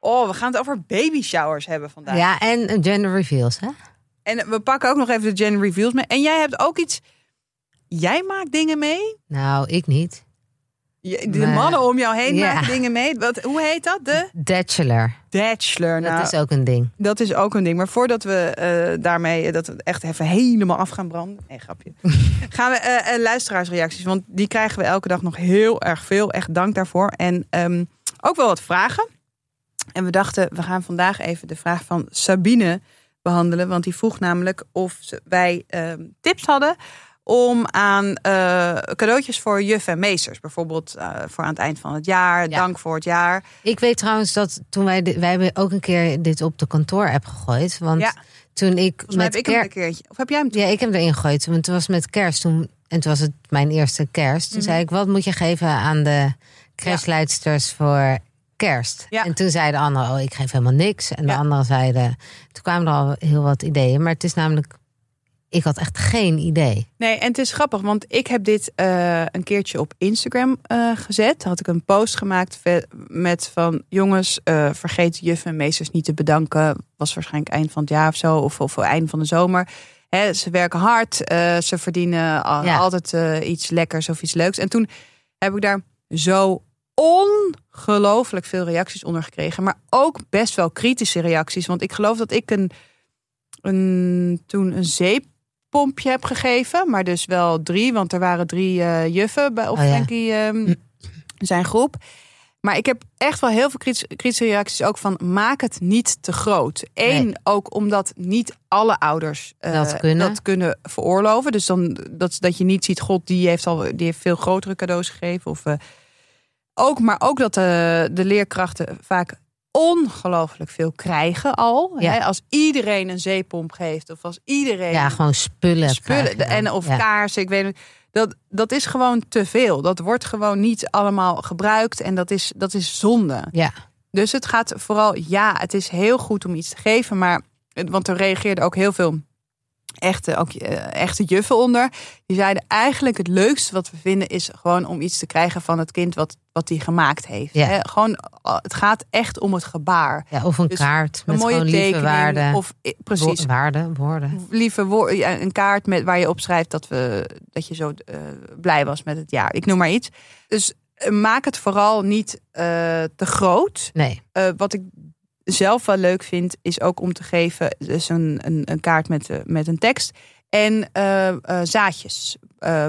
Oh, we gaan het over baby showers hebben vandaag. Ja, en gender reveals, hè? En we pakken ook nog even de gender reveals mee. En jij hebt ook iets. Jij maakt dingen mee? Nou, ik niet. Je- De mannen om jou heen Ja. maken dingen mee. Wat, hoe heet dat? De Bachelor. bachelor. Dat Nou, is ook een ding. dat is ook een ding. Maar voordat we eh, daarmee eh, dat we echt even helemaal af gaan branden. Nee, grapje. gaan we eh, luisteraarsreacties. Want die krijgen we elke dag nog heel erg veel. Echt dank daarvoor. En ehm, ook wel wat vragen. En we dachten, we gaan vandaag even de vraag van Sabine behandelen. Want die vroeg namelijk of wij ehm, tips hadden om aan eh, cadeautjes voor juf en meesters. Bijvoorbeeld eh, voor aan het eind van het jaar. Ja. Dank voor het jaar. Ik weet trouwens dat toen wij... wij hebben ook een keer dit op de kantoor-app gegooid. Want Ja. toen ik Volgens mij met heb ik hem een keertje. Of heb jij hem Ja, ik heb hem erin gegooid. Want toen was het met kerst. Toen, en toen was het mijn eerste kerst. Toen Mhm. zei ik, wat moet je geven aan de crashleidsters voor kerst? Ja. En toen zei de andere, oh, ik geef helemaal niks. En de Ja. andere zeiden... Toen kwamen er al heel wat ideeën. Maar het is namelijk... Ik had echt geen idee. Nee, en het is grappig, want ik heb dit eh, een keertje op Instagram eh, gezet. Had ik een post gemaakt met van jongens, eh, vergeet juffen en meesters niet te bedanken. Was waarschijnlijk eind van het jaar of zo, of, of eind van de zomer. Ze werken hard, ze verdienen al- Ja. altijd iets lekkers of iets leuks. En toen heb ik daar zo ongelooflijk veel reacties onder gekregen. Maar ook best wel kritische reacties. Want ik geloof dat ik een, een, toen een zeeppompje heb gegeven. Maar dus wel drie, want er waren drie eh, juffen bij, op Oh ja. Frankie ehm, zijn groep. Maar ik heb echt wel heel veel kritische, reacties ook van maak het niet te groot. Eén, Nee. ook omdat niet alle ouders eh, Dat kunnen. dat kunnen veroorloven. Dus dan dat, dat je niet ziet, god, die heeft al die heeft veel grotere cadeaus gegeven. Of, eh, ook, maar ook dat de, de leerkrachten vaak ongelooflijk veel krijgen al. Ja. Hè? Als iedereen een zeepomp geeft of als iedereen Ja, gewoon spullen. spullen en of Ja. kaarsen, ik weet niet. Dat, dat is gewoon te veel. Dat wordt gewoon niet allemaal gebruikt en dat is, dat is zonde. Ja. Dus het gaat vooral, ja, het is heel goed om iets te geven, maar want er reageerden ook heel veel echte, ook, eh, echte juffen onder. Die zeiden eigenlijk het leukste wat we vinden is gewoon om iets te krijgen van het kind wat, wat die gemaakt heeft. Ja. Gewoon, eh, het gaat echt om het gebaar. Ja, of een Dus kaart Een met mooie gewoon lieve tekening waarden. of eh, precies waarden, woorden. lieve woord, ja, een kaart met waar je op schrijft dat, we, dat je zo blij was met het jaar. Ik noem maar iets. Dus maak het vooral niet te groot. Nee, wat ik zelf wel leuk vind, is ook om te geven dus een, een, een kaart met, eh, met een tekst. En eh, eh, zaadjes.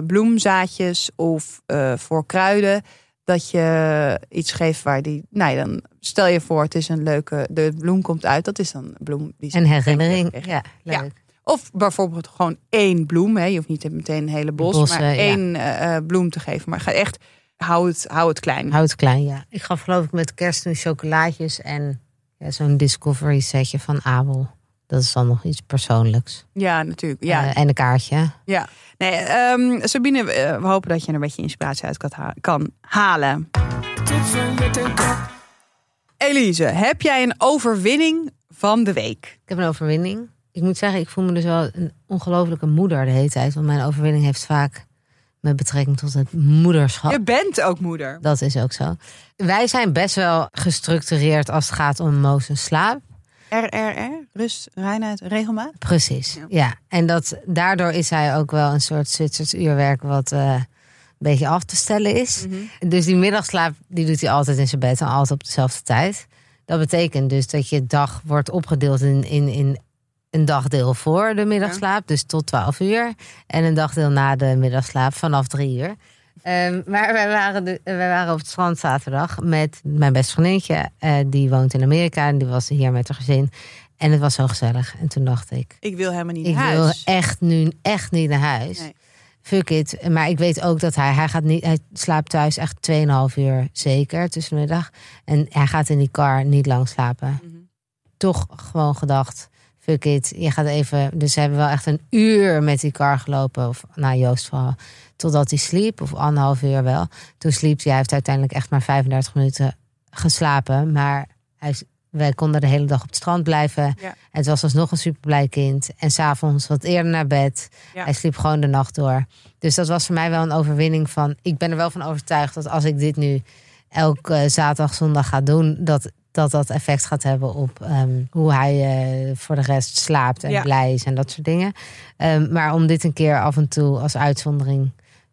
Bloemzaadjes of voor kruiden. Dat je iets geeft waar die. Nou ja, dan stel je voor, het is een leuke. De bloem komt uit. Dat is dan een bloem die een herinnering. Ja, leuk. Ja. Of bijvoorbeeld gewoon één bloem. Hè. Je hoeft niet meteen een hele bos, Bossen, maar één bloem te geven. Maar ga echt, hou het, hou het klein. Houd het klein, ja. Ik gaf geloof ik met kerst toen chocolaatjes en ja, zo'n Discovery setje van Abel. Dat is dan nog iets persoonlijks. Ja, natuurlijk. Ja, Eh, en een kaartje. ja. Nee, ehm, Sabine, eh, we hopen dat je er een beetje inspiratie uit kan, ha- kan halen. Elise, heb jij een overwinning van de week? Ik heb een overwinning. Ik moet zeggen, ik voel me dus wel een ongelofelijke moeder de hele tijd. Want mijn overwinning heeft vaak met betrekking tot het moederschap. Je bent ook moeder. Dat is ook zo. Wij zijn best wel gestructureerd als het gaat om Moos en slaap. RRR, rust, reinheid, regelmaat. Precies, Ja. ja. En dat, daardoor is hij ook wel een soort Zwitsers uurwerk wat eh, een beetje af te stellen is. Dus die middagslaap die doet hij altijd in zijn bed en altijd op dezelfde tijd. Dat betekent dus dat je dag wordt opgedeeld in, in, in een dagdeel voor de middagslaap, dus tot 12 uur. En een dagdeel na de middagslaap vanaf 3 uur. Ehm, maar wij waren, de, wij waren op het strand zaterdag met mijn beste vriendinnetje. eh, die woont in Amerika en die was hier met haar gezin. En het was zo gezellig. En toen dacht ik, Ik wil helemaal niet ik naar wil huis. echt nu echt niet naar huis. Nee. fuck it. Maar ik weet ook dat hij, hij gaat niet, hij slaapt thuis echt 2,5 uur zeker tussen de middag. En hij gaat in die car niet lang slapen. Mhm. Toch gewoon gedacht, fuck it. Je gaat even, dus ze hebben wel echt een uur met die car gelopen. Of nou Joost vooral. Totdat hij sliep, of anderhalf uur wel. Toen sliep hij, hij heeft uiteindelijk echt maar 35 minuten geslapen. Maar hij, wij konden de hele dag op het strand blijven. Ja. Het was alsnog een super blij kind. En s'avonds wat eerder naar bed. Ja. Hij sliep gewoon de nacht door. Dus dat was voor mij wel een overwinning van... Ik ben er wel van overtuigd dat als ik dit nu elke zaterdag, zondag ga doen... dat dat, dat effect gaat hebben op ehm, hoe hij eh, voor de rest slaapt en Ja. blij is en dat soort dingen. Ehm, maar om dit een keer af en toe als uitzondering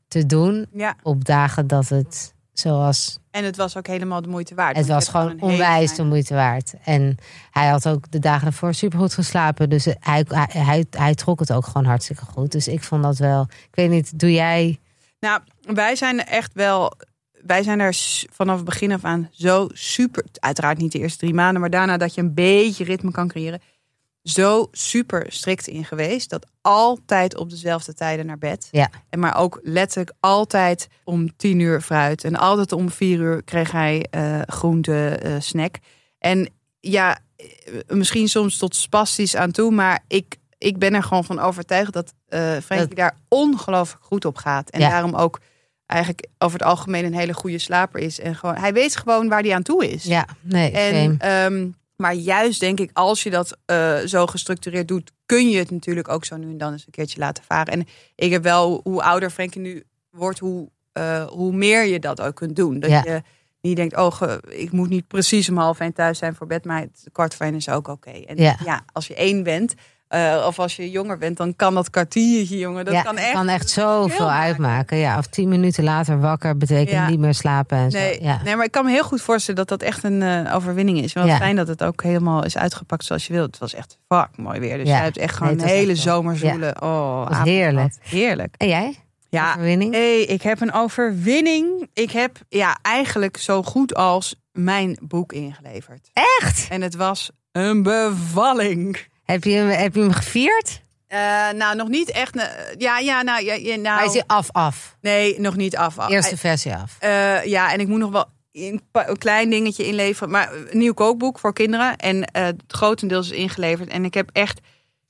te doen... Ja, op dagen dat het zoals en het was ook helemaal de moeite waard. het was gewoon onwijs de moeite waard. En hij had ook de dagen ervoor supergoed geslapen. Dus hij, hij, hij, hij trok het ook gewoon hartstikke goed. Dus ik vond dat wel. Ik weet niet, doe jij. Nou, wij zijn echt wel. Wij zijn er s- vanaf het begin af aan zo super. Uiteraard niet de eerste drie maanden, maar daarna dat je een beetje ritme kan creëren. Zo super strikt in geweest. Dat altijd op dezelfde tijden naar bed. Ja. En maar ook letterlijk altijd om tien uur fruit. En altijd om vier uur kreeg hij eh groente eh, snack. En ja, eh, misschien soms tot spastisch aan toe. Maar ik, ik ben er gewoon van overtuigd dat Frankie daar ongelooflijk goed op gaat. En Ja. daarom ook eigenlijk over het algemeen een hele goede slaper is. En gewoon, hij weet gewoon waar hij aan toe is. Ja, nee, En, ehm, maar juist denk ik, als je dat eh, zo gestructureerd doet, kun je het natuurlijk ook zo nu en dan eens een keertje laten varen. En ik heb wel, hoe ouder Frankie nu wordt, hoe, eh, hoe meer je dat ook kunt doen. Dat Ja. je niet denkt, oh, ge- ik moet niet precies om half één thuis zijn voor bed, maar het kwart voor één is ook oké. En Ja. ja. als je één bent, eh, of als je jonger bent, dan kan dat kwartiertje, jongen, dat ja, kan echt, kan echt zoveel uitmaken. Ja, of tien minuten later wakker betekent Ja. niet meer slapen. En Nee, zo. Ja. nee, maar ik kan me heel goed voorstellen dat dat echt een eh, overwinning is. Want fijn dat het ook helemaal is uitgepakt zoals je wilt. Het was echt fuck mooi weer. Dus jij hebt echt gewoon Nee, een hele echt wel. zomerzoele. Oh, was heerlijk. Heerlijk. En jij? Ja, Overwinning? hey, ik heb een overwinning. Ik heb ja, eigenlijk zo goed als mijn boek ingeleverd. Echt? En het was een bevalling. Heb je, hem- heb je hem gevierd? Eh, nou, nog niet echt. eh, ja, ja, nou, ja, ja, nou Hij is af, af. nee, nog niet af. af. Eerste versie af. Eh, ja, en ik moet nog wel een, klein dingetje inleveren. Maar een nieuw kookboek voor kinderen. En eh, het grotendeels is ingeleverd. En ik heb echt.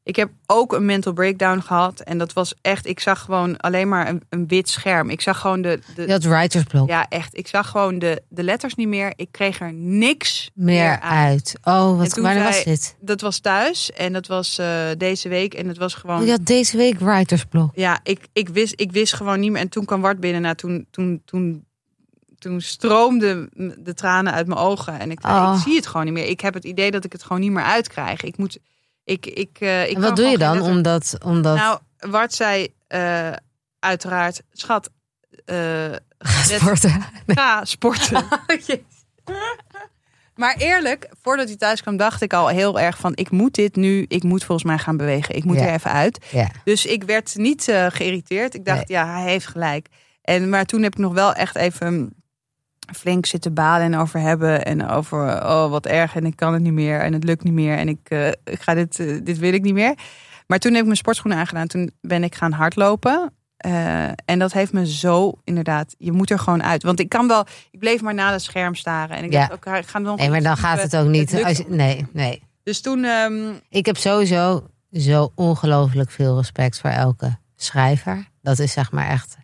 Ik heb ook een mental breakdown gehad. En dat was echt. Ik zag gewoon alleen maar een, een wit scherm. Ik zag gewoon de. de had writersblok. ja, echt. Ik zag gewoon de, de letters niet meer. Ik kreeg er niks meer uit. Oh, wat, zei- was dit? Dat was thuis. En dat was eh, deze week. En het was gewoon. Oh, had deze week writersblok. Ja, ik, ik, wist, ik wist gewoon niet meer. En toen kwam Wart binnen. Nou, toen, toen, toen, toen stroomden de tranen uit mijn ogen. En ik, Oh. ik zie het gewoon niet meer. Ik heb het idee dat ik het gewoon niet meer uitkrijg. Ik moet. Ik, ik, eh, ik En wat doe je dan? Omdat, omdat Nou, Wart zei eh, uiteraard, schat, eh, net- sporten. ga sporten. Maar eerlijk, voordat hij thuis kwam, dacht ik al heel erg van: ik moet dit nu, ik moet volgens mij gaan bewegen. Ik moet Ja. er even uit. Ja. Dus ik werd niet geïrriteerd. Ik dacht, ja, hij heeft gelijk. En, maar toen heb ik nog wel echt even flink zitten balen en over hebben. En over, oh, wat erg. En ik kan het niet meer. En het lukt niet meer. En ik, eh, ik ga dit, eh, dit wil ik niet meer. Maar toen heb ik mijn sportschoenen aangedaan. Toen ben ik gaan hardlopen. Eh, en dat heeft me zo inderdaad. Je moet er gewoon uit. Want ik kan wel. Ik bleef maar naar het scherm staren. En ik Ja. dacht, ik ga nog. Nee, maar dan gaat het ook niet. Als nee, nee. Dus toen. ehm, Ik heb sowieso zo ongelooflijk veel respect voor elke schrijver. Dat is zeg maar echt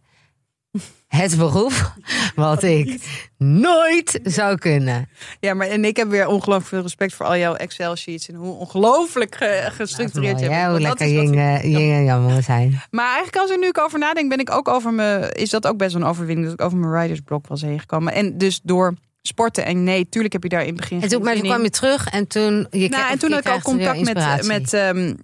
het beroep wat ik nooit zou kunnen. Ja, maar en ik heb weer ongelooflijk veel respect voor al jouw Excel-sheets en hoe ongelooflijk ge- gestructureerd je bent. Hoe lekker ik- eh, en moet zijn. Maar eigenlijk als ik nu over nadenk, ben ik ook over me, is dat ook best wel een overwinning dat ik over mijn ridersblok was heen gekomen. En dus door sporten en nee, tuurlijk heb je daar in het begin. En toen, maar toen kwam je terug en toen... Je Nou, en toen had ik ook weer contact met, inspiratie. met, ehm,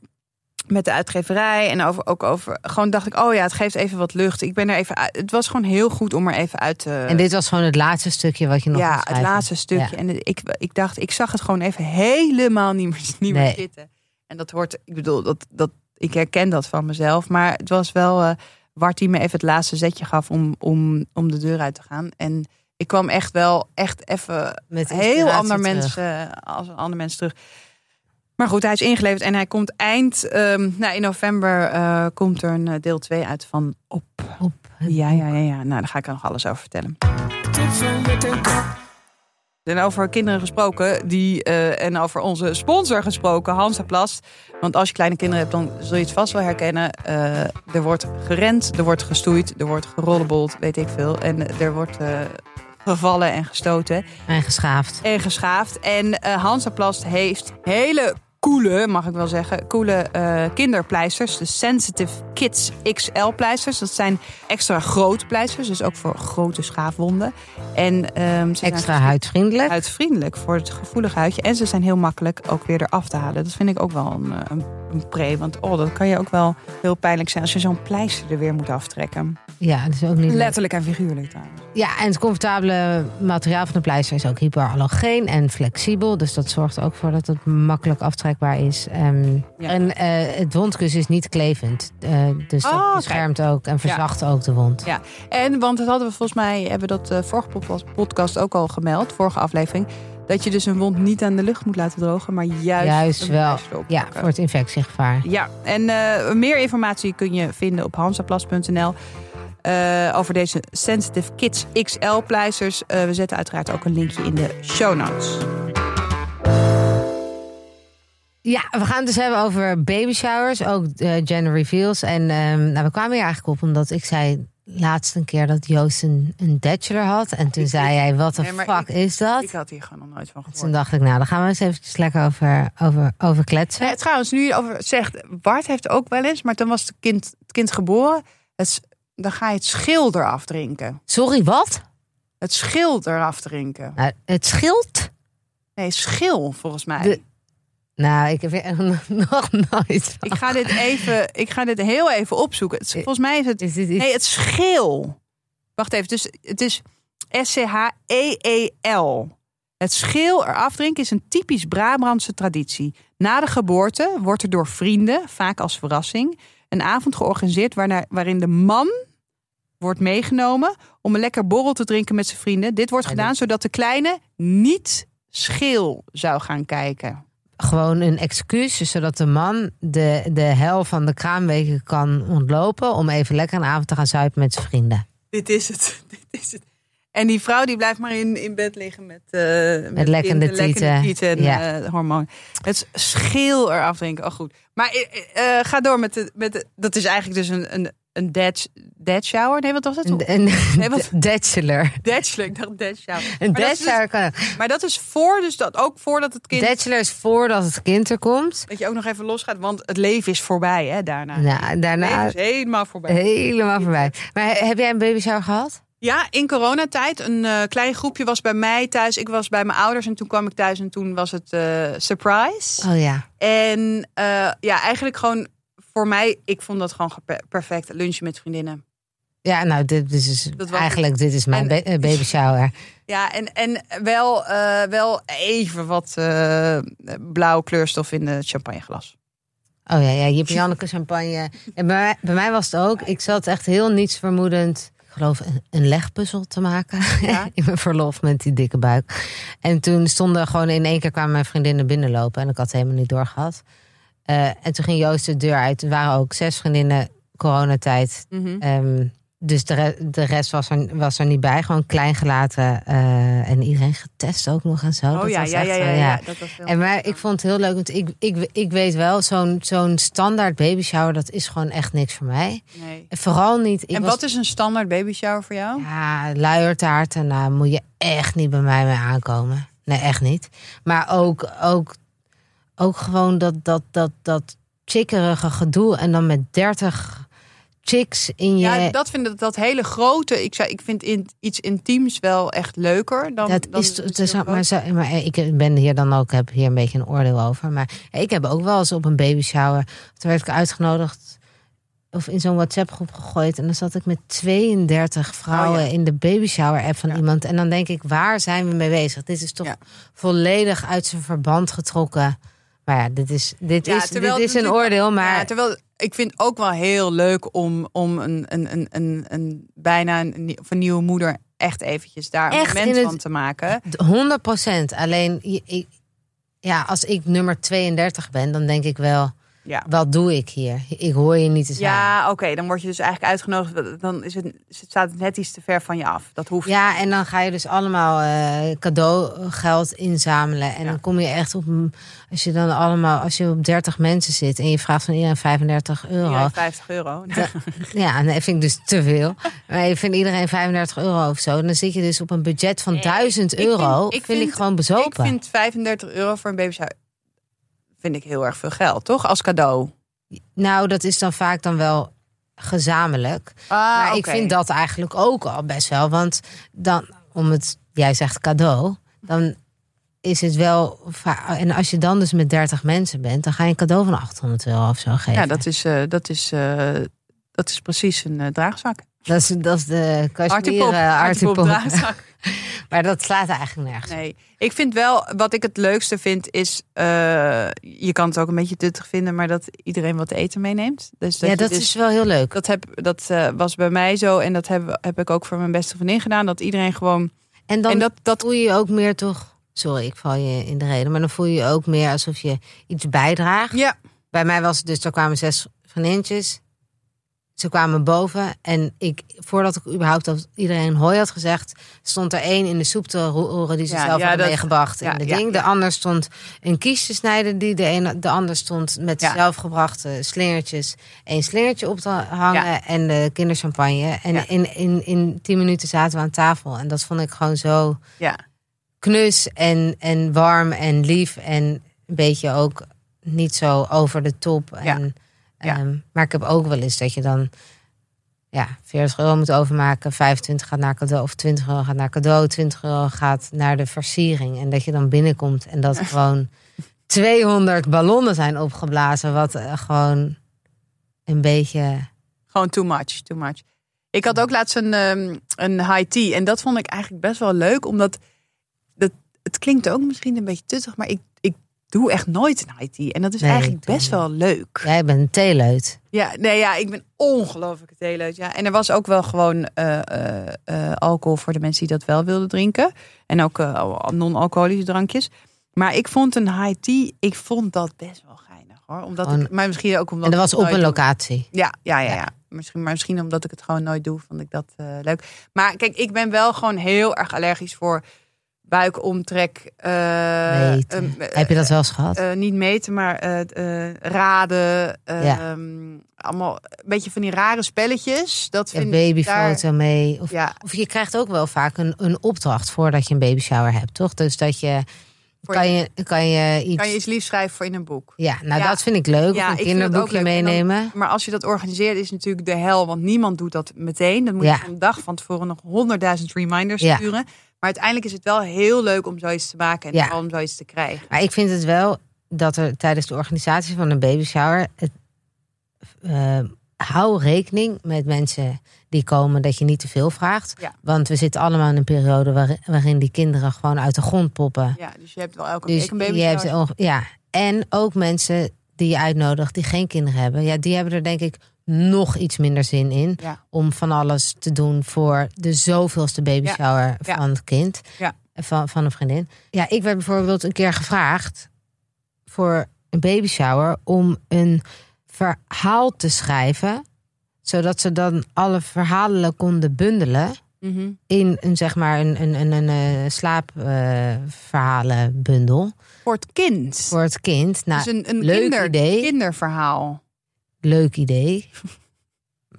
met de uitgeverij en over, ook over. Gewoon dacht ik, oh ja, het geeft even wat lucht. Ik ben er even uit. Het was gewoon heel goed om er even uit te. En dit was gewoon het laatste stukje wat je nog ja, het laatste stukje. Ja. En ik, ik dacht, ik zag het gewoon even helemaal niet meer, niet meer zitten. En dat hoort, ik bedoel, dat, dat, ik herken dat van mezelf. Maar het was wel eh Wart die me even het laatste zetje gaf om, om, om de deur uit te gaan. En ik kwam echt wel, echt even Met heel inspiratie ander terug. mens, eh, als een ander mens terug. Maar goed, hij is ingeleverd en hij komt eind, ehm, nou, in november eh, komt er een eh, deel 2 uit van Op. Op. Ja, ja, ja, ja. Nou, daar ga ik er nog alles over vertellen. En over kinderen gesproken die, eh, en over onze sponsor gesproken, Hansaplast. Want als je kleine kinderen hebt, dan zul je het vast wel herkennen. Er wordt gerend, er wordt gestoeid, er wordt gerollebold, weet ik veel. En er wordt gevallen en gestoten. En geschaafd. En geschaafd. En uh, Hansaplast heeft hele coole, mag ik wel zeggen, coole uh, kinderpleisters. De Sensitive Kids XL pleisters. Dat zijn extra grote pleisters, dus ook voor grote schaafwonden. En, um, ze extra zijn huidvriendelijk. Huidvriendelijk voor het gevoelige huidje. En ze zijn heel makkelijk ook weer eraf te halen. Dat vind ik ook wel een, een, een pre. Want oh, dat kan je ook wel heel pijnlijk zijn als je zo'n pleister er weer moet aftrekken. Ja, dat is ook niet Letterlijk en figuurlijk trouwens. Ja, en het comfortabele materiaal van de pleister is ook hyperallergeen en flexibel. Dus dat zorgt ook voor dat het makkelijk aftrekbaar is. Um, ja. En uh, het wondkussen is niet klevend. Uh, dus dat oh, beschermt ook en verzacht ja. ook de wond. Ja, en want dat hadden we volgens mij, hebben we dat uh, vorige podcast ook al gemeld, vorige aflevering. Dat je dus een wond niet aan de lucht moet laten drogen, maar juist, juist wel. Ja, voor het infectiegevaar. Ja, en meer informatie kun je vinden op hansaplas.nl. Uh, over deze Sensitive Kids XL pleisters. Uh, we zetten uiteraard ook een linkje in de show notes. Ja, we gaan het dus hebben over baby showers, ook uh, gender reveals. En um, nou, we kwamen hier eigenlijk op omdat ik zei laatst een keer dat Joost een, een bachelor had. En toen ik, zei hij, wat de nee, fuck ik, is dat? Ik had hier gewoon nog nooit van gehoord. Toen dacht ik, nou, dan gaan we eens eventjes lekker over, over, over kletsen. Nee, trouwens, nu je over zegt, Bart heeft ook wel eens, maar toen was het kind, het kind geboren. Het dan ga je het schil eraf drinken. Sorry, wat? Het schil eraf drinken. Nou, het schild? Nee, schil volgens mij. De... Nou, ik heb er nog nooit van. Ik ga dit even, ik ga dit heel even opzoeken. Het, volgens mij is het. Nee, het schil. Wacht even. Dus het is S-C-H-E-E-L. Het schil eraf drinken is een typisch Brabantse traditie. Na de geboorte wordt er door vrienden, vaak als verrassing, een avond georganiseerd waarin de man wordt meegenomen om een lekker borrel te drinken met zijn vrienden. Dit wordt gedaan zodat de kleine niet scheel zou gaan kijken. Gewoon een excuus, zodat de man de, de hel van de kraamweken kan ontlopen om even lekker een avond te gaan zuipen met zijn vrienden. Dit is het. Dit is het. En die vrouw die blijft maar in, in bed liggen met, uh, met, met lekkende tieten, en ja. uh, hormoon. Het scheel eraf drinken. Oh goed. Maar uh, ga door met de, met de, Dat is eigenlijk dus een, een, een dead, dead shower. Nee, wat was het? Een, een nee, wat? Bachelor. Bachelor, ik dacht dead shower. Een dead shower dus, kan. Maar dat is voor, dus dat ook voordat het kind. Bachelor is voordat het kind er komt. Dat je ook nog even losgaat, want het leven is voorbij, hè, daarna. Nou, daarna. Het is helemaal voorbij. Helemaal voorbij. Maar heb jij een baby shower gehad? Ja, in coronatijd. Een uh, klein groepje was bij mij thuis. Ik was bij mijn ouders en toen kwam ik thuis en toen was het uh, surprise. Oh ja. En uh, ja, eigenlijk gewoon voor mij, ik vond dat gewoon perfect. Lunchen met vriendinnen. Ja, nou, dit, dit is eigenlijk dit is mijn en, baby shower. Ja, en, en wel, wel even wat blauwe kleurstof in het champagneglas. Oh ja, ja, je hebt Janneke champagne. En bij mij, bij mij was het ook. Ik zat echt heel niets vermoedend geloof een, een legpuzzel te maken. Ja. in mijn verlof met die dikke buik. En toen stonden gewoon in één keer kwamen mijn vriendinnen binnenlopen. En ik had helemaal niet doorgehad. Uh, en toen ging Joost de deur uit. Er waren ook zes vriendinnen coronatijd. Mm -hmm. um, dus de, re de rest was er, was er niet bij. Gewoon klein gelaten. Uh, en iedereen getest ook nog en zo. Oh dat ja, was ja, echt, ja, ja, ja, dat was En maar ik vond het heel leuk. Want ik, ik, ik weet wel, zo'n zo'n standaard baby shower, dat is gewoon echt niks voor mij. Nee. Vooral niet. Ik en was, wat is een standaard baby shower voor jou? Ja, luiertaarten. Nou, moet je echt niet bij mij mee aankomen. Nee, echt niet. Maar ook, ook, ook gewoon dat, dat, dat, dat chickerige gedoe. En dan met 30 chicks in je... Ja, dat vind ik dat hele grote. Ik, zei, ik vind in, iets intiems wel echt leuker dan. Dat dan is, het is maar, zo, maar ik ben hier dan ook, heb hier een beetje een oordeel over. Maar ik heb ook wel eens op een baby shower. Toen werd ik uitgenodigd of in zo'n WhatsApp groep gegooid. En dan zat ik met 32 vrouwen Oh, ja. in de baby shower app van Ja. iemand. En dan denk ik, waar zijn we mee bezig? Dit is toch Ja. volledig uit zijn verband getrokken. Maar ja, dit is, dit Ja, is, dit is een oordeel. Maar Ja, terwijl ik vind het ook wel heel leuk om, om een, een, een, een, een bijna een, of een nieuwe moeder echt eventjes daar een moment het- van te maken. 100 procent. Alleen, ja, als ik nummer 32 ben, dan denk ik wel, Ja. wat doe ik hier? Ik hoor je niet te zijn. Ja, oké, dan word je dus eigenlijk uitgenodigd. Dan is het, staat het net iets te ver van je af. Dat hoeft Ja, en dan ga je dus allemaal eh, cadeaugeld inzamelen. En Ja. dan kom je echt op, als je dan allemaal, als je op 30 mensen zit en je vraagt van iedereen 35 euro. Ja, 50 euro. Ja, nee, vind ik dus te veel. Maar je vindt iedereen 35 euro of zo. Dan zit je dus op een budget van 1000 ik euro. vind- vind, ik ik vind- gewoon bezopen. Ik vind 35 euro voor een baby shower vind ik heel erg veel geld, toch? Als cadeau. Nou, dat is dan vaak dan wel gezamenlijk. Ah, maar ik vind dat eigenlijk ook al best wel. Want dan, om het, jij zegt cadeau, dan is het wel. En als je dan dus met 30 mensen bent, dan ga je een cadeau van 800 euro of zo geven. Ja, dat is, eh, dat is, eh, dat is precies een eh, draagzak. Dat is, dat is de artiepop artiepop. draagzak. Maar dat slaat eigenlijk nergens. Nee, ik vind wel, wat ik het leukste vind, is, eh, je kan het ook een beetje tuttig vinden, maar dat iedereen wat te eten meeneemt. Dus ja, je dat dus- is wel heel leuk. Dat, heb, dat eh, was bij mij zo en dat heb, heb ik ook voor mijn beste vriendin gedaan. Dat iedereen gewoon. En dan en dat, dat, voel je je ook meer toch. Sorry, ik val je in de reden. Maar dan voel je je ook meer alsof je iets bijdraagt. ja, Bij mij was het dus, er kwamen zes vriendinnetjes. Ze kwamen boven en ik, voordat ik überhaupt dat iedereen hoi had gezegd, stond er één in de soep te roeren die ze Ja, zelf ja, dat- meegebracht ja, in de ding. De ander stond een kies te snijden, die de, ene, de ander stond met zelfgebrachte slingertjes één slingertje op te hangen en de kinderchampagne. En in, in, in tien minuten zaten we aan tafel en dat vond ik gewoon zo ja, knus en, en warm en lief en een beetje ook niet zo over de top. En, Ja. Ehm, maar ik heb ook wel eens dat je dan ja, 40 euro moet overmaken, 25 gaat naar cadeau of 20 euro gaat naar cadeau, 20 euro gaat naar de versiering. En dat je dan binnenkomt en dat gewoon 200 ballonnen zijn opgeblazen, wat eh, gewoon een beetje. gewoon too much, too much. Ik had ook laatst een, ehm, een high tea en dat vond ik eigenlijk best wel leuk, omdat dat, het klinkt ook misschien een beetje tuttig, maar ik, ik doe echt nooit een high tea. En dat is Nee, eigenlijk best wel leuk. Jij bent een theeleut. Ja, nee, ja, ik ben ongelooflijk theeleut. Ja. En er was ook wel gewoon eh, eh, eh, alcohol voor de mensen die dat wel wilden drinken. En ook non-alcoholische drankjes. Maar ik vond een high tea, ik vond dat best wel geinig hoor. Omdat ik, maar misschien ook omdat En dat was op een locatie. Ja, ja, ja, Ja. ja. Misschien, maar misschien omdat ik het gewoon nooit doe, vond ik dat leuk. Maar kijk, ik ben wel gewoon heel erg allergisch voor buikomtrek. eh, eh, Heb je dat wel eens gehad? eh, niet meten, maar raden. eh, Ja. ehm, allemaal een beetje van die rare spelletjes. Dat vind ik babyfoto daar- mee. Of, Ja, of je krijgt ook wel vaak een, een opdracht voordat je een baby shower hebt, toch? Dus dat je kan je, kan je iets. kan je iets lief schrijven voor in een boek. Ja, nou Ja. dat vind ik leuk. Ja, ik een kinderboekje dan- meenemen. Maar als je dat organiseert, is natuurlijk de hel. Want niemand doet dat meteen. Dan moet Ja. je een dag van tevoren nog honderdduizend reminders Ja. sturen. Maar uiteindelijk is het wel heel leuk om zoiets te maken. En Ja. om zoiets te krijgen. Maar ik vind het wel dat er tijdens de organisatie van een baby shower. Het, eh, hou rekening met mensen die komen dat je niet te veel vraagt. Ja. Want we zitten allemaal in een periode waarin, waarin die kinderen gewoon uit de grond poppen. Ja, dus je hebt wel elke Dus week een baby je hebt ja. En ook mensen die je uitnodigt die geen kinderen hebben. Ja, die hebben er denk ik nog iets minder zin in. Ja. Om van alles te doen voor de zoveelste baby Ja. shower Ja. van het kind. Ja. Van, van een vriendin. Ja, ik werd bijvoorbeeld een keer gevraagd voor een baby shower om een verhaal te schrijven. Zodat ze dan alle verhalen konden bundelen Mhm. in een zeg maar een, een, een, een, eh, slaapverhalenbundel Voor het kind. voor het kind. Nou, dus een, een leuk kinder, idee. kinderverhaal. Leuk idee.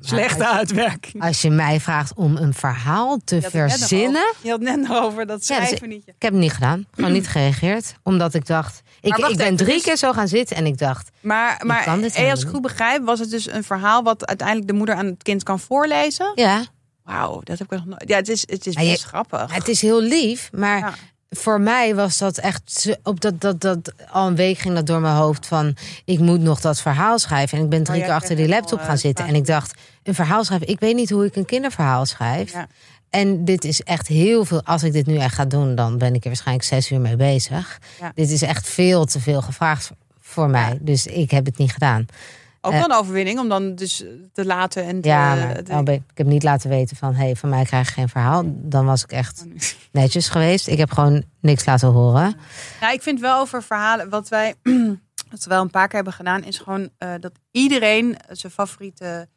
Slechte als, uitwerking. als je mij vraagt om een verhaal te Je had het net nog verzinnen. over- Je had net nog over dat Ja, dus schrijven niet. Ik heb het niet gedaan. Gewoon niet gereageerd. Omdat ik dacht. Ik, ik ben drie dus- keer zo gaan zitten en ik dacht. Maar, maar kan dit hey, als ik goed begrijp, was het dus een verhaal wat uiteindelijk de moeder aan het kind kan voorlezen? Ja, Wauw, dat heb ik nog nooit. Ja, het is, het is je- best grappig. het is heel lief. Maar Ja. Voor mij was dat echt. Op dat, dat, dat, al een week ging dat door mijn hoofd van. Ik moet nog dat verhaal schrijven. En ik ben drie Oh, jij keer achter die laptop gaan eh, zitten. En ik dacht. Een verhaal schrijven. Ik weet niet hoe ik een kinderverhaal schrijf. Ja. En dit is echt heel veel. Als ik dit nu echt ga doen, dan ben ik er waarschijnlijk zes uur mee bezig. Ja. Dit is echt veel te veel gevraagd voor mij. Dus ik heb het niet gedaan. Ook Eh, wel een overwinning om dan dus te laten en te, Ja, maar te- nou ben ik heb niet laten weten van... hé, hey, van mij krijg je geen verhaal. Dan was ik echt netjes geweest. Ik heb gewoon niks laten horen. Nou, ik vind wel over verhalen, wat wij wat we wel een paar keer hebben gedaan, is gewoon eh, dat iedereen zijn favoriete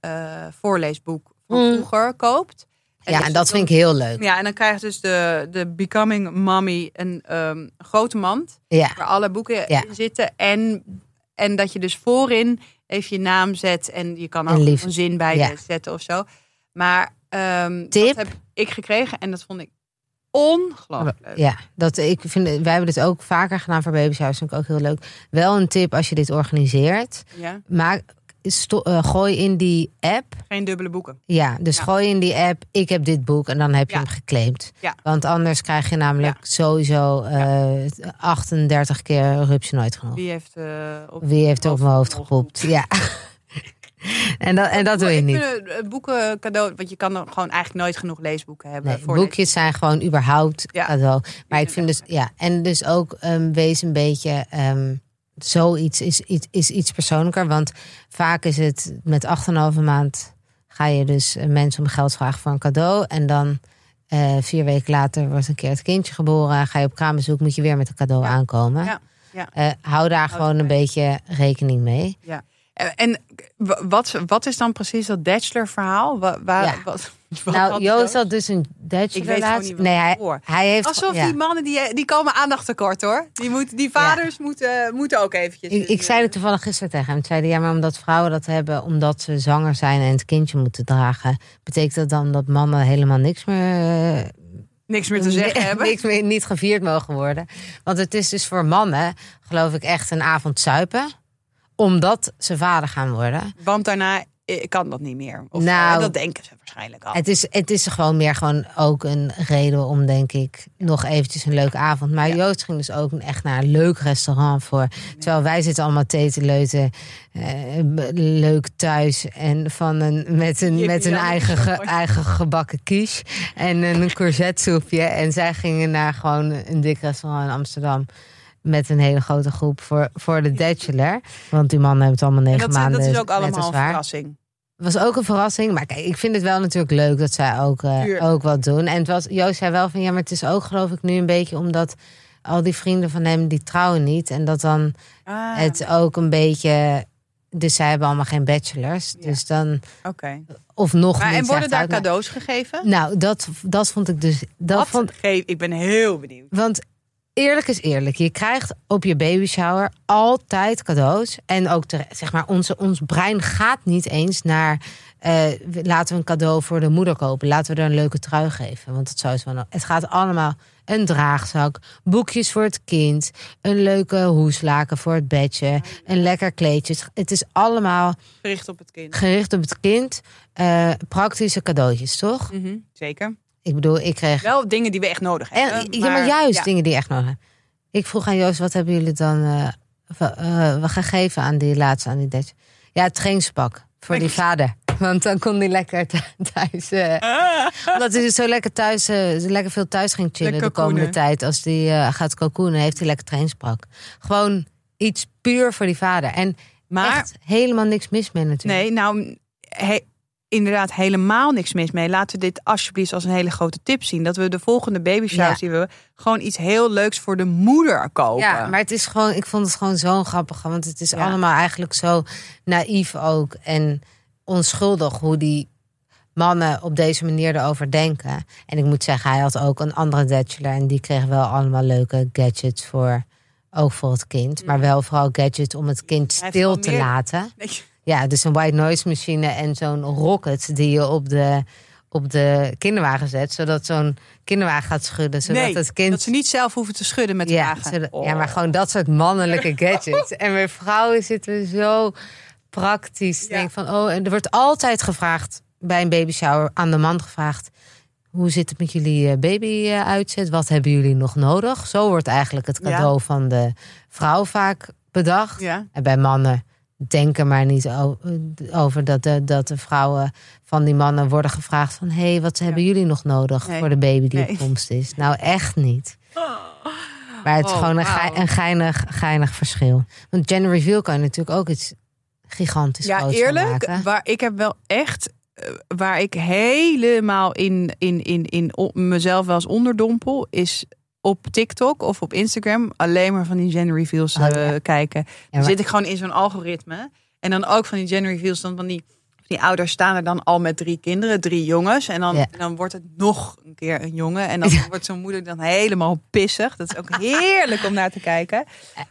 eh, voorleesboek van Mm. vroeger koopt. Ja, dus en dat vind ik heel leuk. Ja, en dan krijgt dus de, de Becoming Mommy een ehm, grote mand Ja, waar alle boeken Ja. in zitten. En, en dat je dus voorin even je naam zet en je kan ook een zin bij Ja. zetten of zo. Maar ehm, Tip? dat heb ik gekregen en dat vond ik ongelooflijk leuk. ja dat, ik vind, wij hebben dit ook vaker gedaan voor Baby's House. vind ik ook heel leuk. Wel een tip als je dit organiseert. Ja? Maak, eh, gooi in die app Geen dubbele boeken. Ja, dus Ja. gooi in die app, ik heb dit boek en dan heb je Ja. hem geclaimd. Ja. Want anders krijg je namelijk sowieso eh 38 keer rupsje nooit genoeg. Wie heeft, eh, op, Wie heeft op mijn hoofd gepoept? Ja. en dat, en dat doe je niet. boeken cadeau, want je kan gewoon eigenlijk nooit genoeg leesboeken hebben. Nee, voor boekjes zijn gewoon überhaupt Ja. cadeau. Maar ik vind dus, ja, en dus ook ehm, wees een beetje, ehm, zoiets is, is, is iets persoonlijker. Want vaak is het met 8,5 maand ga je dus mensen om geld vragen voor een cadeau. En dan eh, vier weken later wordt een keer het kindje geboren. Ga je op kraambezoek, moet je weer met een cadeau Ja. aankomen. Ja. Ja. Eh, hou daar gewoon een beetje rekening mee. Ja. En, wat, wat is dan precies dat bachelor-verhaal? Waar, wat, wat nou, Joost had dus een gewoon relatie. Nee, hij, heeft... Alsof ja. die mannen, die, die komen aandacht tekort hoor. Die, moet, die vaders moeten, moeten ook eventjes... Ik, ik zei het toevallig gisteren tegen hem. Toen zei ja, maar omdat vrouwen dat hebben, omdat ze zwanger zijn en het kindje moeten dragen, betekent dat dan dat mannen helemaal niks meer, eh, Niks meer te zeggen hebben. niks meer niet gevierd mogen worden. Want het is dus voor mannen, geloof ik, echt een avond zuipen, omdat ze vader gaan worden. Want daarna eh, kan dat niet meer. Of, Nou, eh, dat denken ze waarschijnlijk al. Het is, het is gewoon meer gewoon ook een reden om, denk ik, nog eventjes een leuke avond. Maar Ja. Joost ging dus ook echt naar een leuk restaurant voor. Terwijl wij zitten allemaal thee te leuten, eh, leuk thuis. En van een, met een, met een eigen, ge- eigen gebakken quiche en een courgettesoepje. En zij gingen naar gewoon een dik restaurant in Amsterdam. Met een hele grote groep voor, voor de bachelor. Want die mannen hebben het allemaal en negen dat, maanden. dat is ook allemaal een verrassing. Was ook een verrassing. Maar kijk, ik vind het wel natuurlijk leuk dat zij ook, eh, ook wat doen. En het was, Joost zei wel van ja, maar het is ook geloof ik nu een beetje omdat al die vrienden van hem die trouwen niet. En dat dan Ah, het ook een beetje. Dus zij hebben allemaal geen bachelors. Ja. Dus dan. Oké. Of nog Maar niet. En worden daar cadeaus gegeven? Nou, dat, dat vond ik dus. Dat Wat vond, geef- Ik ben heel benieuwd. want eerlijk is eerlijk. Je krijgt op je baby shower altijd cadeaus. En ook zeg maar, onze, ons brein gaat niet eens naar. eh, laten we een cadeau voor de moeder kopen. Laten we er een leuke trui geven. Want het, zou zo het gaat allemaal. Een draagzak, boekjes voor het kind, een leuke hoeslaken voor het bedje, een lekker kleedje. Het is allemaal Gericht op het kind. gericht op het kind. eh, praktische cadeautjes, toch? Mhm, Zeker. Ik bedoel, ik kreeg Wel dingen die we echt nodig en, hebben. ja, maar juist ja. dingen die echt nodig zijn. Ik vroeg aan Joost, wat hebben jullie dan eh, v- eh, we gaan geven aan die laatste, aan die Dutch? Ja, het trainingspak voor die vader. Want dan kon hij lekker th- thuis. eh, Ah, omdat hij dus zo lekker thuis, eh, lekker veel thuis ging chillen de komende tijd. Als hij eh, gaat kokoenen, heeft hij lekker trainingspak. Gewoon iets puur voor die vader. En maar echt helemaal niks mis mee natuurlijk. nee, nou, he- inderdaad helemaal niks mis mee. Laten we dit alsjeblieft als een hele grote tip zien. Dat we de volgende baby Ja. die we gewoon iets heel leuks voor de moeder kopen. Ja, maar het is gewoon, ik vond het gewoon zo grappig. Want het is Ja. allemaal eigenlijk zo naïef ook. En onschuldig hoe die mannen op deze manier erover denken. En ik moet zeggen, hij had ook een andere bachelor. En die kreeg wel allemaal leuke gadgets voor. Ook voor het kind. Maar wel vooral gadgets om het kind stil te meer- laten. Ja, dus een white noise machine en zo'n rocket die je op de, op de kinderwagen zet. Zodat zo'n kinderwagen gaat schudden. Zodat nee, het kind dat ze niet zelf hoeven te schudden met de ja, wagen. zodat- Oh. ja, maar gewoon dat soort mannelijke gadgets. en bij vrouwen zitten we zo praktisch. Ja. Denk van, oh, en er wordt altijd gevraagd bij een baby shower aan de man gevraagd. Hoe zit het met jullie baby eh, uitzet? Wat hebben jullie nog nodig? Zo wordt eigenlijk het Ja. cadeau van de vrouw vaak bedacht. Ja. En bij mannen denken maar niet over dat de, dat de vrouwen van die mannen worden gevraagd van... hé, hey, wat hebben jullie nog nodig Nee. voor de baby die Nee. op komst is? Nou, echt niet. Maar het is Oh, gewoon een, geinig, geinig verschil. Want gender reveal kan je natuurlijk ook iets gigantisch Ja, eerlijk, maken. waar ik heb wel echt eh, waar ik helemaal in, in, in, in mezelf wel eens onderdompel, is op TikTok of op Instagram alleen maar van die gender reveals Oh, eh, ja. kijken. Dan maar- zit ik gewoon in zo'n algoritme. En dan ook van die gender reveals, dan van die, die ouders staan er dan al met drie kinderen, drie jongens. En dan, Ja. dan wordt het nog een keer een jongen. En dan wordt zo'n moeder dan helemaal pissig. Dat is ook heerlijk om naar te kijken.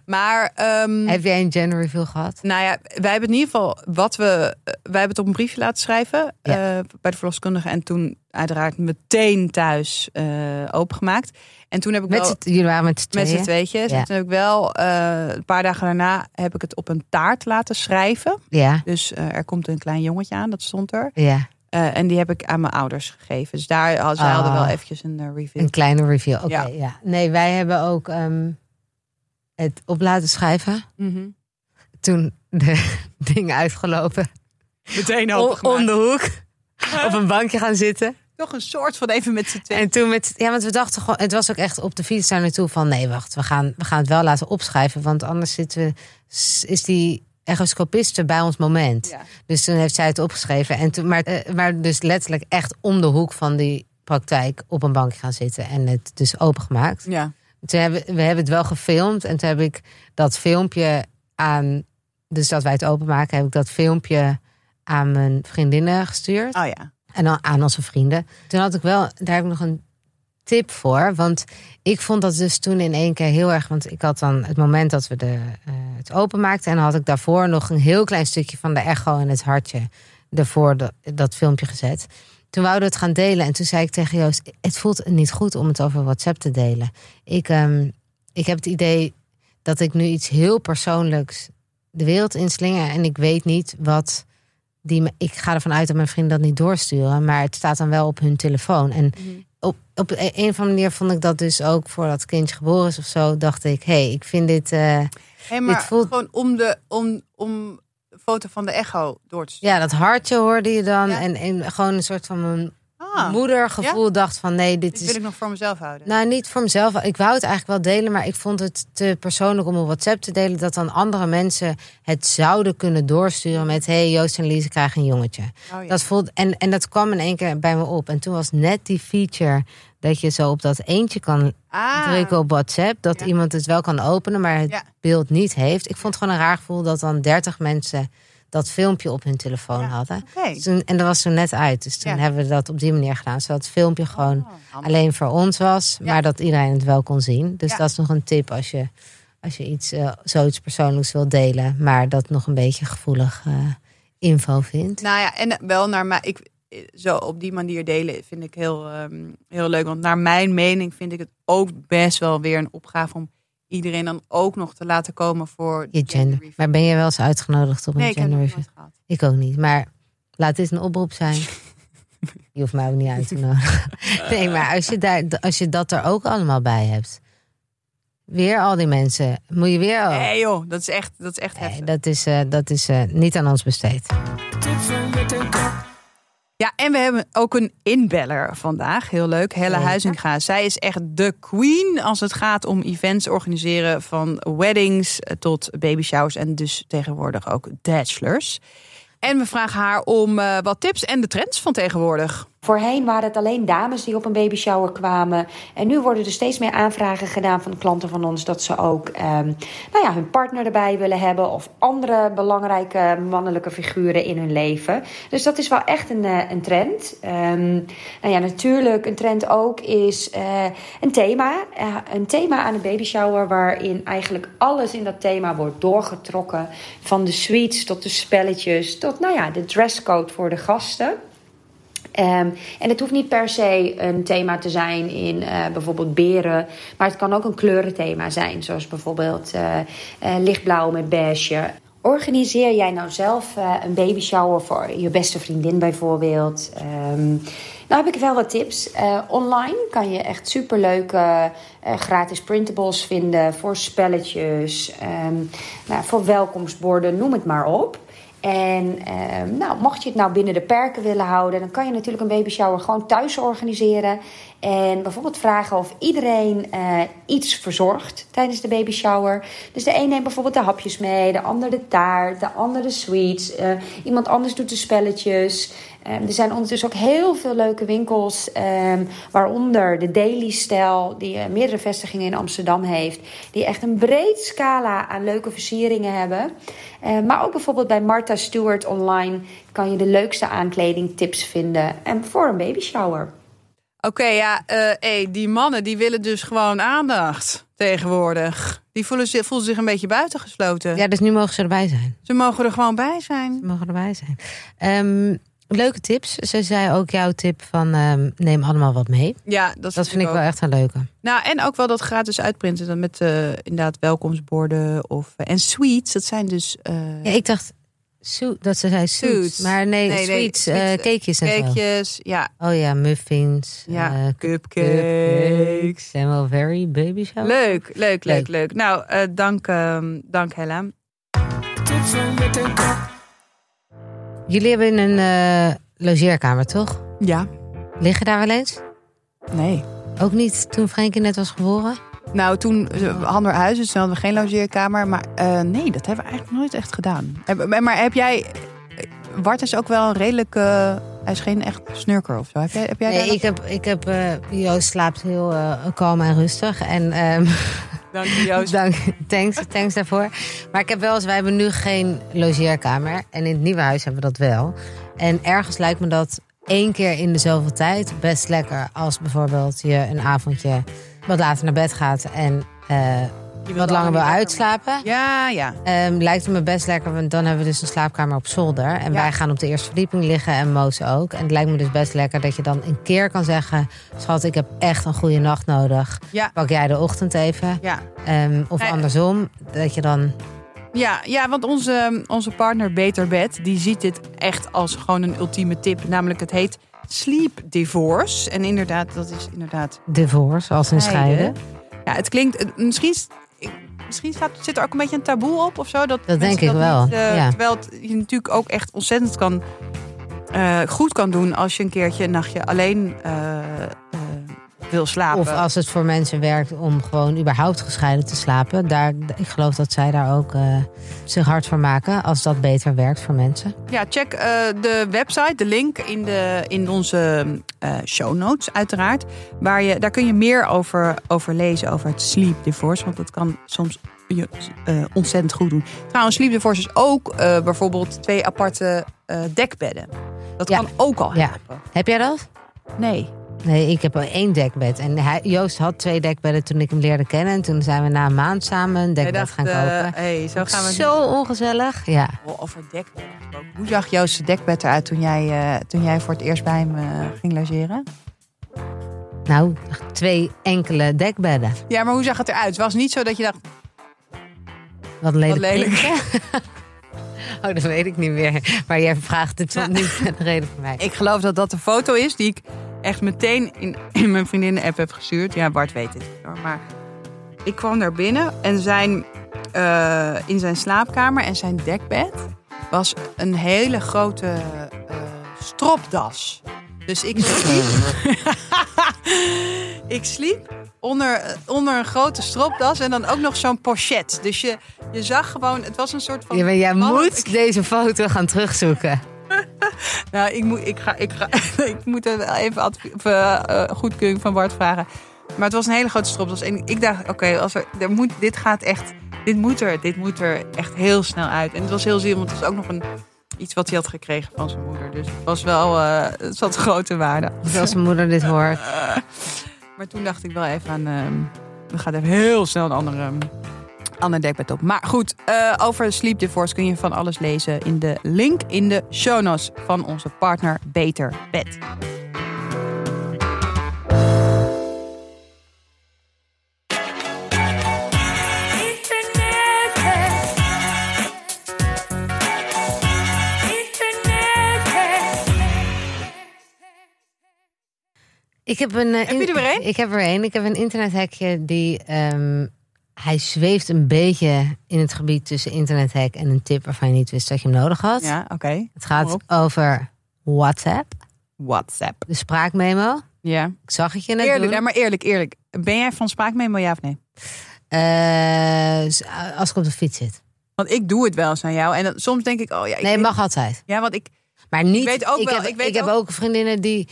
Maar ehm, Heb jij een gender reveal gehad? nou ja, wij hebben in ieder geval wat we. eh, Wij hebben het op een briefje laten schrijven Ja. eh, bij de verloskundige. En toen uiteraard meteen thuis eh, opengemaakt. En toen heb ik Met wel. z'n- jullie waren met z'n Met tweeën? tweetjes. Ja. En toen heb ik wel eh, een paar dagen daarna heb ik het op een taart laten schrijven. Ja, Dus eh, er komt een klein jongetje aan, dat stond er. ja. Eh, en die heb ik aan mijn ouders gegeven. Dus daar had zij hadden wel Ah. eventjes een review. Een kleine reveal. Oké, Ja. ja. Nee, wij hebben ook ehm, het op laten schrijven. Mhm. Toen de dingen uitgelopen. Meteen O- opengemaakt. om de hoek. Op een bankje gaan zitten. Toch een soort van even met z'n tweeën. En toen met, ja, want we dachten gewoon, het was ook echt op de fiets daar naartoe van, nee, wacht, we gaan, we gaan het wel laten opschrijven, want anders zitten we, is die echoscopiste bij ons moment. Ja. Dus toen heeft zij het opgeschreven. En toen, maar, eh, maar dus letterlijk echt om de hoek van die praktijk op een bankje gaan zitten en het dus opengemaakt. Ja. Toen hebben, we hebben het wel gefilmd en toen heb ik dat filmpje aan, dus dat wij het openmaken, heb ik dat filmpje aan mijn vriendinnen gestuurd. Oh ja. En dan aan onze vrienden. Toen had ik wel, daar heb ik nog een tip voor. Want ik vond dat dus toen in één keer heel erg. Want ik had dan het moment dat we de, eh, het openmaakten. En had ik daarvoor nog een heel klein stukje van de echo en het hartje. Ervoor de- dat filmpje gezet. Toen wouden we het gaan delen. En toen zei ik tegen Joost: Het voelt niet goed om het over WhatsApp te delen. Ik, ehm, ik heb het idee dat ik nu iets heel persoonlijks de wereld inslinger. En ik weet niet wat die ik ga ervan uit dat mijn vrienden dat niet doorsturen, maar het staat dan wel op hun telefoon. En op, op een een of andere manier vond ik dat dus ook voordat het kindje geboren is of zo, dacht ik, hé, hey, ik vind dit. eh, Hey, maar Dit voelt- gewoon om de, om, om de foto van de echo door te sturen. ja, dat hartje hoorde je dan. Ja. En, en gewoon een soort van mijn Ah, moedergevoel dacht van nee, dit dit is. wil ik nog voor mezelf houden. Nou, niet voor mezelf. Ik wou het eigenlijk wel delen, maar ik vond het te persoonlijk om op WhatsApp te delen. Dat dan andere mensen het zouden kunnen doorsturen met: hey, Joost en Lise krijgen een jongetje. Oh, ja. Dat voelt, en, en dat kwam in één keer bij me op. En toen was net die feature dat je zo op dat eentje kan ah, drukken op WhatsApp. Dat Ja. iemand het wel kan openen, maar het beeld niet heeft. Ik vond het gewoon een raar gevoel dat dan 30 mensen dat filmpje op hun telefoon Ja, hadden. Dus toen- en dat was toen net uit. Dus toen Ja. hebben we dat op die manier gedaan. Zodat het filmpje gewoon Oh, handig. alleen voor ons was. Ja. Maar dat iedereen het wel kon zien. Dus dat is nog een tip als je, als je iets, eh, zoiets persoonlijks wil delen. Maar dat nog een beetje gevoelig eh, info vindt. Nou ja, en wel naar mij. Ik, zo op die manier delen vind ik heel, ehm, heel leuk. Want naar mijn mening vind ik het ook best wel weer een opgave om iedereen dan ook nog te laten komen voor Je gender. Maar ben je wel eens uitgenodigd op een Nee, gender review? Ik ook niet. Maar laat dit een oproep zijn. Je hoeft mij ook niet uit te nodigen. Nee, maar als je, daar, als je dat er ook allemaal bij hebt. Weer al die mensen. Moet je weer... Nee joh, dat is echt, dat is echt Nee, heftig. dat is, eh, dat is eh, niet aan ons besteed. Ja, en we hebben ook een inbeller vandaag. Heel leuk. Helle Zeker. Huizinga. Zij is echt de queen als het gaat om events organiseren. Van weddings tot baby showers en dus tegenwoordig ook bachelors. En we vragen haar om eh, wat tips en de trends van tegenwoordig. Voorheen waren het alleen dames die op een baby shower kwamen. En nu worden er steeds meer aanvragen gedaan van klanten van ons dat ze ook ehm, nou ja, hun partner erbij willen hebben. Of andere belangrijke mannelijke figuren in hun leven. Dus dat is wel echt een, eh, een trend. Ehm, nou ja, natuurlijk, een trend ook is eh, een thema. Eh, een thema aan een baby shower waarin eigenlijk alles in dat thema wordt doorgetrokken. Van de sweets tot de spelletjes tot nou ja, de dresscode voor de gasten. Ehm, en het hoeft niet per se een thema te zijn in eh, bijvoorbeeld beren. Maar het kan ook een kleurenthema zijn. Zoals bijvoorbeeld eh, eh, lichtblauw met beige. Organiseer jij nou zelf een baby shower voor je beste vriendin bijvoorbeeld? Ehm, nou heb ik wel wat tips. Online kan je echt superleuke gratis printables vinden voor spelletjes, ehm, nou, voor welkomstborden, noem het maar op. En ehm, nou, mocht je het nou binnen de perken willen houden, dan kan je natuurlijk een baby shower gewoon thuis organiseren. En bijvoorbeeld vragen of iedereen eh, iets verzorgt tijdens de baby shower. Dus de een neemt bijvoorbeeld de hapjes mee, de ander de taart, de ander de sweets. eh, iemand anders doet de spelletjes. Ehm, er zijn ondertussen ook heel veel leuke winkels, ehm, waaronder de Daily Style, die eh, meerdere vestigingen in Amsterdam heeft, die echt een breed scala aan leuke versieringen hebben. Eh, maar ook bijvoorbeeld bij Martha Stewart online kan je de leukste aankledingtips vinden en voor een baby shower. Oké, ja, eh, hey, die mannen die willen dus gewoon aandacht tegenwoordig. Die voelen zich, voelen zich een beetje buitengesloten. Ja, dus nu mogen ze erbij zijn. Ze mogen er gewoon bij zijn. Ze mogen erbij zijn. Ehm, leuke tips. Ze zei ook jouw tip van ehm, neem allemaal wat mee. Ja, dat, Dat vind ik wel echt een leuke. Nou, en ook wel dat gratis uitprinten dan met eh, inderdaad welkomstborden of eh, en sweets. Dat zijn dus eh, Ja, ik dacht so- dat ze zei suits. Suits. Maar nee, Nee, nee, sweets, eh, eh, cakejes en zo. cakejes. Ja, Oh ja, muffins. ja, eh, cupcakes. Zijn wel very baby shower. Leuk, leuk, leuk, Leuk. leuk. Nou, eh, dank, ehm, dank Hella. Jullie hebben een eh, logeerkamer, toch? Ja, Liggen daar wel eens? nee. Ook niet toen Frenkie net was geboren? Nou, toen eh, hadden we huis, dus toen hadden we geen logeerkamer. Maar eh, nee, dat hebben we eigenlijk nooit echt gedaan. Heb- Maar heb jij... Bart is ook wel een redelijk... eh, hij is geen echt snurker of zo. Heb jij, heb jij daar Nee, nog- ik heb, ik heb eh, Joost slaapt heel eh, kalm en rustig. En ehm, Dank je, Joost. dank, thanks, thanks daarvoor. Maar ik heb wel eens, wij hebben nu geen logeerkamer. En in het nieuwe huis hebben we dat wel. En ergens lijkt me dat één keer in de zoveel tijd best lekker. Als bijvoorbeeld je een avondje wat later naar bed gaat en eh, wat langer wil uitslapen. Ja, ja. Ehm, lijkt het me best lekker, want dan hebben we dus een slaapkamer op zolder. En Ja. wij gaan op de eerste verdieping liggen en Moos ook. En het lijkt me dus best lekker dat je dan een keer kan zeggen... schat, ik heb echt een goede nacht nodig. Ja. Pak jij de ochtend even. Ja, Ehm, of Nee. andersom, dat je dan... ja, ja want onze, onze partner Beter Bed... die ziet dit echt als gewoon een ultieme tip. Namelijk, het heet Sleep Divorce. En inderdaad, dat is inderdaad Divorce, als een scheiden. Ja, het klinkt... Misschien, misschien zit er ook een beetje een taboe op of zo. Dat, mensen denk ik wel, niet, eh, ja. Terwijl het je natuurlijk ook echt ontzettend kan, eh, goed kan doen... als je een keertje een nachtje alleen eh, wil slapen. Of als het voor mensen werkt om gewoon überhaupt gescheiden te slapen. Daar, ik geloof dat zij daar ook eh, zich hard voor maken. Als dat beter werkt voor mensen. Ja, check eh, de website, de link in, de, in onze eh, show notes uiteraard. Waar je, daar kun je meer over, over lezen, over het sleep divorce. Want dat kan soms je eh, ontzettend goed doen. Trouwens, sleep divorce is ook eh, bijvoorbeeld twee aparte eh, dekbedden. Dat Ja. kan ook al Ja. helpen. Heb jij dat? Nee. Nee, ik heb al één dekbed. En hij, Joost had twee dekbedden toen ik hem leerde kennen. En toen zijn we na een maand samen een dekbed dacht, gaan eh, kopen. hey, zo gaan we Zo ongezellig. Ja. Over gesproken. Hoe zag Joost's dekbed eruit toen jij, eh, toen jij voor het eerst bij hem eh, ging logeren? Nou, twee enkele dekbedden. Ja, maar hoe zag het eruit? Het was niet zo dat je dacht, Wat lelijk. Wat lelijk. oh, dat weet ik niet meer. Maar jij vraagt het zo niet de reden voor mij. Ik geloof dat dat de foto is die ik echt meteen in, in mijn vriendinnen-app heb gestuurd. Ja, Bart weet het. hoor. Maar ik kwam daar binnen en zijn, eh, in zijn slaapkamer en zijn dekbed was een hele grote eh, stropdas. Dus ik sliep, ik sliep onder, onder een grote stropdas en dan ook nog zo'n pochet. Dus je, je zag gewoon, het was een soort van... Ja, maar jij moet deze foto gaan terugzoeken. Nou, ik moet, ik ga, ik ga, ik moet er wel even of, eh, goedkeuring van Bart vragen. Maar het was een hele grote stropdas. En ik dacht, oké, als er, er moet, dit gaat echt, dit moet er, dit moet er echt heel snel uit. En het was heel zielig, want het was ook nog een, iets wat hij had gekregen van zijn moeder. Dus het was wel, eh, het zat grote waarde. Als mijn moeder dit hoort. Maar toen dacht ik wel even aan, ehm we gaan even heel snel een andere, ander dekbed op. Maar goed, eh, over Sleep Divorce kun je van alles lezen in de link in de show notes van onze partner Beter Bed. Ik heb een. eh, Heb je er weer een? Ik heb er een. Ik heb een internethekje die ehm, hij zweeft een beetje in het gebied tussen internethack en een tip waarvan je niet wist dat je hem nodig had. Ja, oké. Het gaat over WhatsApp, WhatsApp. de spraakmemo. Ja. Ik zag het je net Eerlijk, doen. ja, maar eerlijk, eerlijk. Ben jij van spraakmemo, ja of nee? Eh, als ik op de fiets zit. Want ik doe het wel eens aan jou. En dan, soms denk ik, oh ja, ik Nee, weet- mag altijd. Ja, want ik... Maar niet. weet ook wel, heb, ik weet heb ook- ook vriendinnen die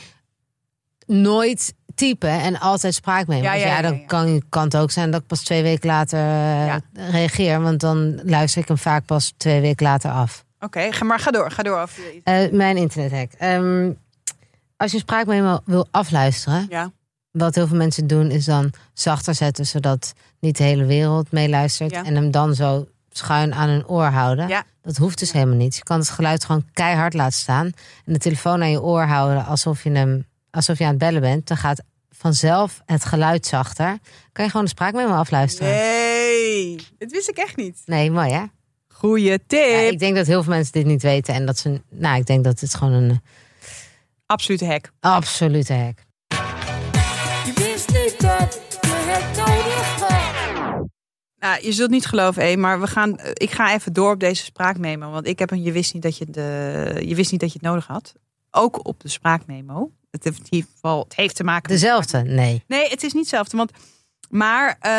nooit typen en altijd spraakmemo's. Ja, Ja, ja, ja, dan. Kan, kan het ook zijn dat ik pas twee weken later eh, reageer. Want dan luister ik hem vaak pas twee weken later af. Oké, ga maar ga door. Ga door. Iets- Eh, mijn internethack. Ehm, als je een spraakmemo wil afluisteren, Ja. wat heel veel mensen doen, is dan zachter zetten, zodat niet de hele wereld meeluistert. Ja. En hem dan zo schuin aan hun oor houden. Ja. Dat hoeft dus helemaal niet. Je kan het geluid gewoon keihard laten staan. En de telefoon aan je oor houden alsof je, hem, alsof je aan het bellen bent. Dan gaat vanzelf het geluid zachter. Kan je gewoon de spraakmemo afluisteren. Nee, Nee, dit wist ik echt niet. mooi hè? Goeie tip. Ja, ik denk dat heel veel mensen dit niet weten. En dat ze, nou, ik denk dat het gewoon een Absolute hack. absolute hack. Je wist niet dat je het nodig had. Nou, je zult niet geloven, hé, maar we gaan, eh, ik ga even door op deze spraakmemo. Want ik heb een, je wist niet dat je, de, je wist niet dat je het nodig had. Ook op de spraakmemo. Het heeft, in ieder geval, het heeft te maken met Dezelfde? Nee. Nee, het is niet hetzelfde. Want, maar eh,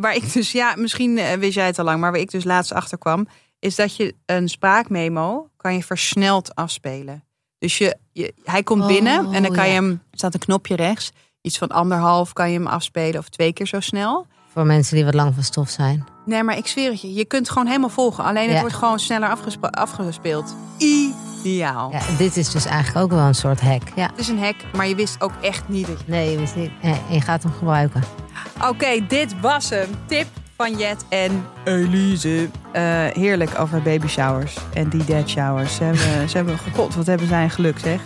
waar ik dus, ja, misschien eh, wist jij het al lang, maar waar ik dus laatst achter kwam, is dat je een spraakmemo kan je versneld afspelen. Dus je, je hij komt Oh, binnen en dan kan je hem, er staat een knopje rechts, iets van anderhalf kan je hem afspelen of twee keer zo snel. Voor mensen die wat lang van stof zijn. Nee, maar ik zweer het je, je kunt het gewoon helemaal volgen. Alleen het Ja. wordt gewoon sneller afgespe- afgespeeld. Ideaal. Ja, dit is dus eigenlijk ook wel een soort hack. Ja. Het is een hack, maar je wist ook echt niet dat je Nee, je wist niet. En je gaat hem gebruiken. Oké, dit was hem. Tip van Jet en Elise. Eh, heerlijk over baby showers en die dead showers. Ze hebben, ze hebben, god, wat hebben zij een geluk zeg.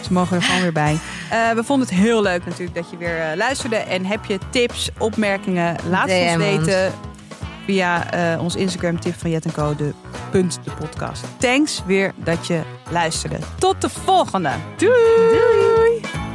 Ze mogen er gewoon weer bij. Eh, we vonden het heel leuk natuurlijk dat je weer eh, luisterde. En heb je tips, opmerkingen, laat het ons. weten. Via eh, ons Instagram tip van Jet en Co. De, punt de podcast. Thanks weer dat je luisterde. Tot de volgende. Doei!